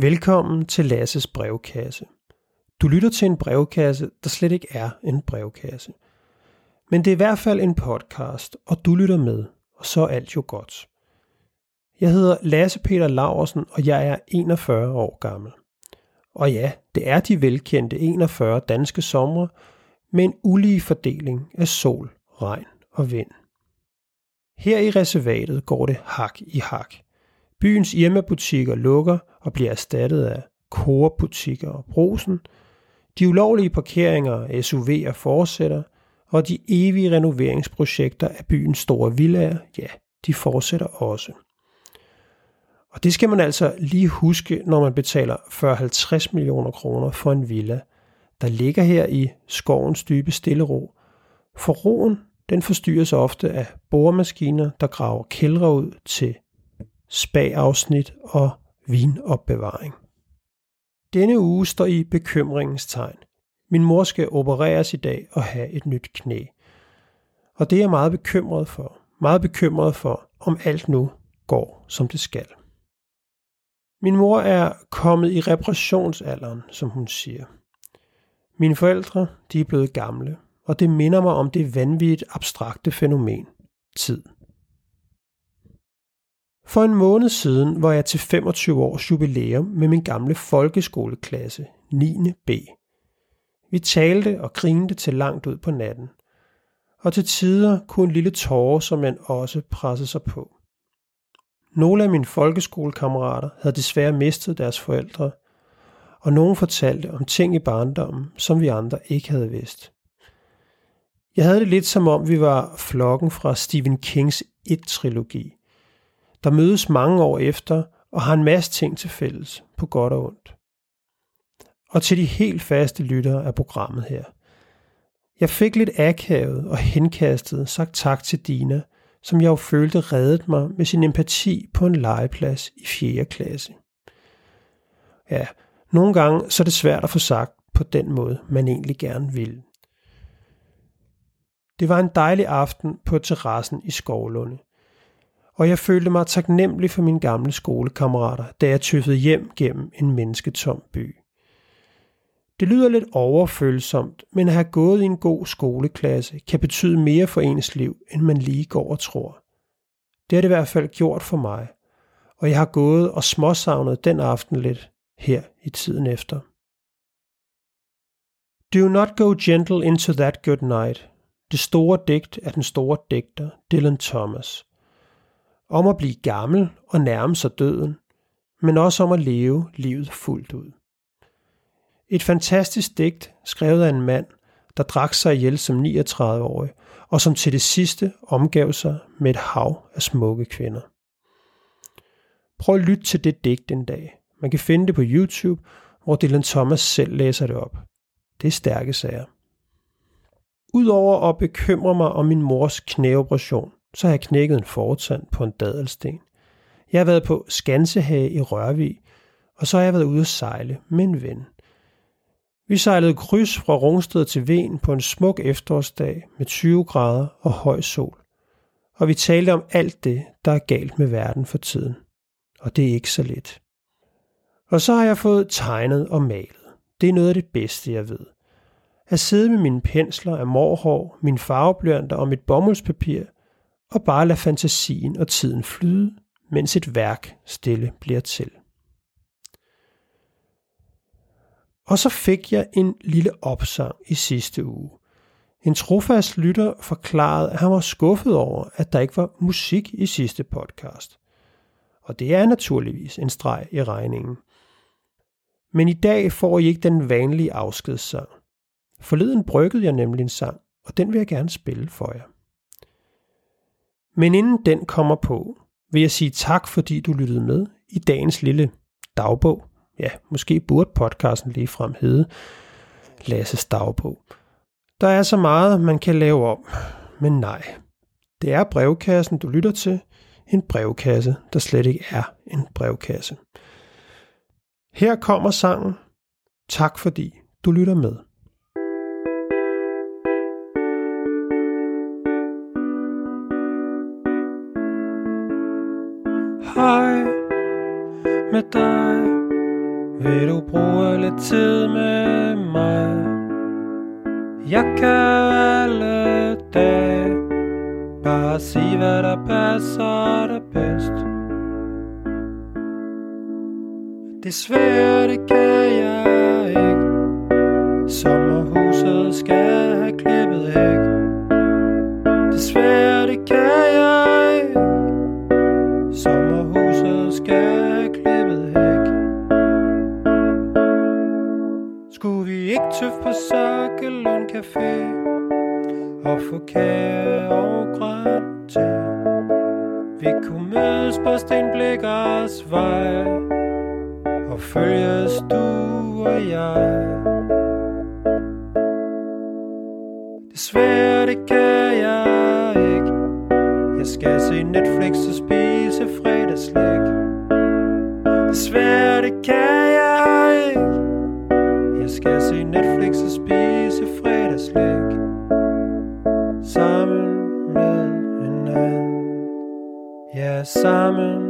Velkommen til Lasses brevkasse. Du lytter til en brevkasse, der slet ikke er en brevkasse. Men det er i hvert fald en podcast, og du lytter med, og så er alt jo godt. Jeg hedder Lasse Peter Laversen, og jeg er 41 år gammel. Og ja, det er de velkendte 41 danske somre med en ulige fordeling af sol, regn og vind. Her i reservatet går det hak i hak. Byens Irma-butikker lukker og bliver erstattet af Coop-butikker og Brosen. De ulovlige parkeringer af SUV'er fortsætter, og de evige renoveringsprojekter af byens store villager, ja, de fortsætter også. Og det skal man altså lige huske, når man betaler 40-50 millioner kroner for en villa, der ligger her i skovens dybe stille ro. For roen, den forstyrres ofte af boremaskiner, der graver kældre ud til spagafsnit og vinopbevaring. Denne uge står i bekymringens tegn. Min mor skal opereres i dag og have et nyt knæ. Og det er jeg meget bekymret for. Meget bekymret for, om alt nu går, som det skal. Min mor er kommet i reparationsalderen, som hun siger. Mine forældre, de er blevet gamle, og det minder mig om det vanvittigt abstrakte fænomen, tid. For en måned siden var jeg til 25 års jubilæum med min gamle folkeskoleklasse, 9. B. Vi talte og grinte til langt ud på natten. Og til tider kunne en lille tåre som man også presse sig på. Nogle af mine folkeskolekammerater havde desværre mistet deres forældre, og nogen fortalte om ting i barndommen, som vi andre ikke havde vidst. Jeg havde det lidt som om vi var flokken fra Stephen Kings It-trilogi, der mødes mange år efter og har en masse ting til fælles, på godt og ondt. Og til de helt faste lyttere af programmet her. Jeg fik lidt akavet og henkastet sagt tak til Dina, som jeg jo følte reddet mig med sin empati på en legeplads i 4. klasse. Ja, nogle gange så er det svært at få sagt på den måde, man egentlig gerne vil. Det var en dejlig aften på terrassen i Skovlunde og jeg følte mig taknemmelig for mine gamle skolekammerater, da jeg tøffede hjem gennem en mennesketom by. Det lyder lidt overfølsomt, men at have gået i en god skoleklasse kan betyde mere for ens liv, end man lige går og tror. Det har det i hvert fald gjort for mig, og jeg har gået og småsavnet den aften lidt her i tiden efter. Do not go gentle into that good night. Det store digt af den store digter Dylan Thomas – om at blive gammel og nærme sig døden, men også om at leve livet fuldt ud. Et fantastisk digt skrevet af en mand, der drak sig ihjel som 39-årig, og som til det sidste omgav sig med et hav af smukke kvinder. Prøv at lytte til det digt en dag. Man kan finde det på YouTube, hvor Dylan Thomas selv læser det op. Det er stærke sager. Udover at bekymre mig om min mors knæoperation, så har jeg knækket en fortand på en dadelsten. Jeg har været på Skansehage i Rørvig, og så har jeg været ude at sejle med en ven. Vi sejlede kryds fra Rungsted til Ven på en smuk efterårsdag med 20 grader og høj sol. Og vi talte om alt det, der er galt med verden for tiden. Og det er ikke så let. Og så har jeg fået tegnet og malet. Det er noget af det bedste, jeg ved. At sidde med mine pensler af morhår, min farveblyanter og mit bomuldspapir – og bare lade fantasien og tiden flyde, mens et værk stille bliver til. Og så fik jeg en lille opsang i sidste uge. En trofast lytter forklarede, at han var skuffet over, at der ikke var musik i sidste podcast. Og det er naturligvis en streg i regningen. Men i dag får I ikke den vanlige afskedssang. Forleden bryggede jeg nemlig en sang, og den vil jeg gerne spille for jer. Men inden den kommer på, vil jeg sige tak, fordi du lyttede med i dagens lille dagbog. Ja, måske burde podcasten lige frem hedde Lasses dagbog. Der er så meget, man kan lave om, men nej. Det er brevkassen, du lytter til. En brevkasse, der slet ikke er en brevkasse. Her kommer sangen. Tak fordi du lytter med. Hej med dig. Vil du bruge lidt tid med mig? Jeg kan alle dage. Bare sige hvad der passer dig bedst. Desværre det kan jeg Skulle ikke tøffe på Sokkelund Café Og få kage og grønt te. Vi kunne mødes på Stenblikkers vej Og følges du og jeg. Desværre det kan jeg ikke. Jeg skal se Netflix og spise fredagslæg Desværre det kan slik Sammen med en anden Ja, sammen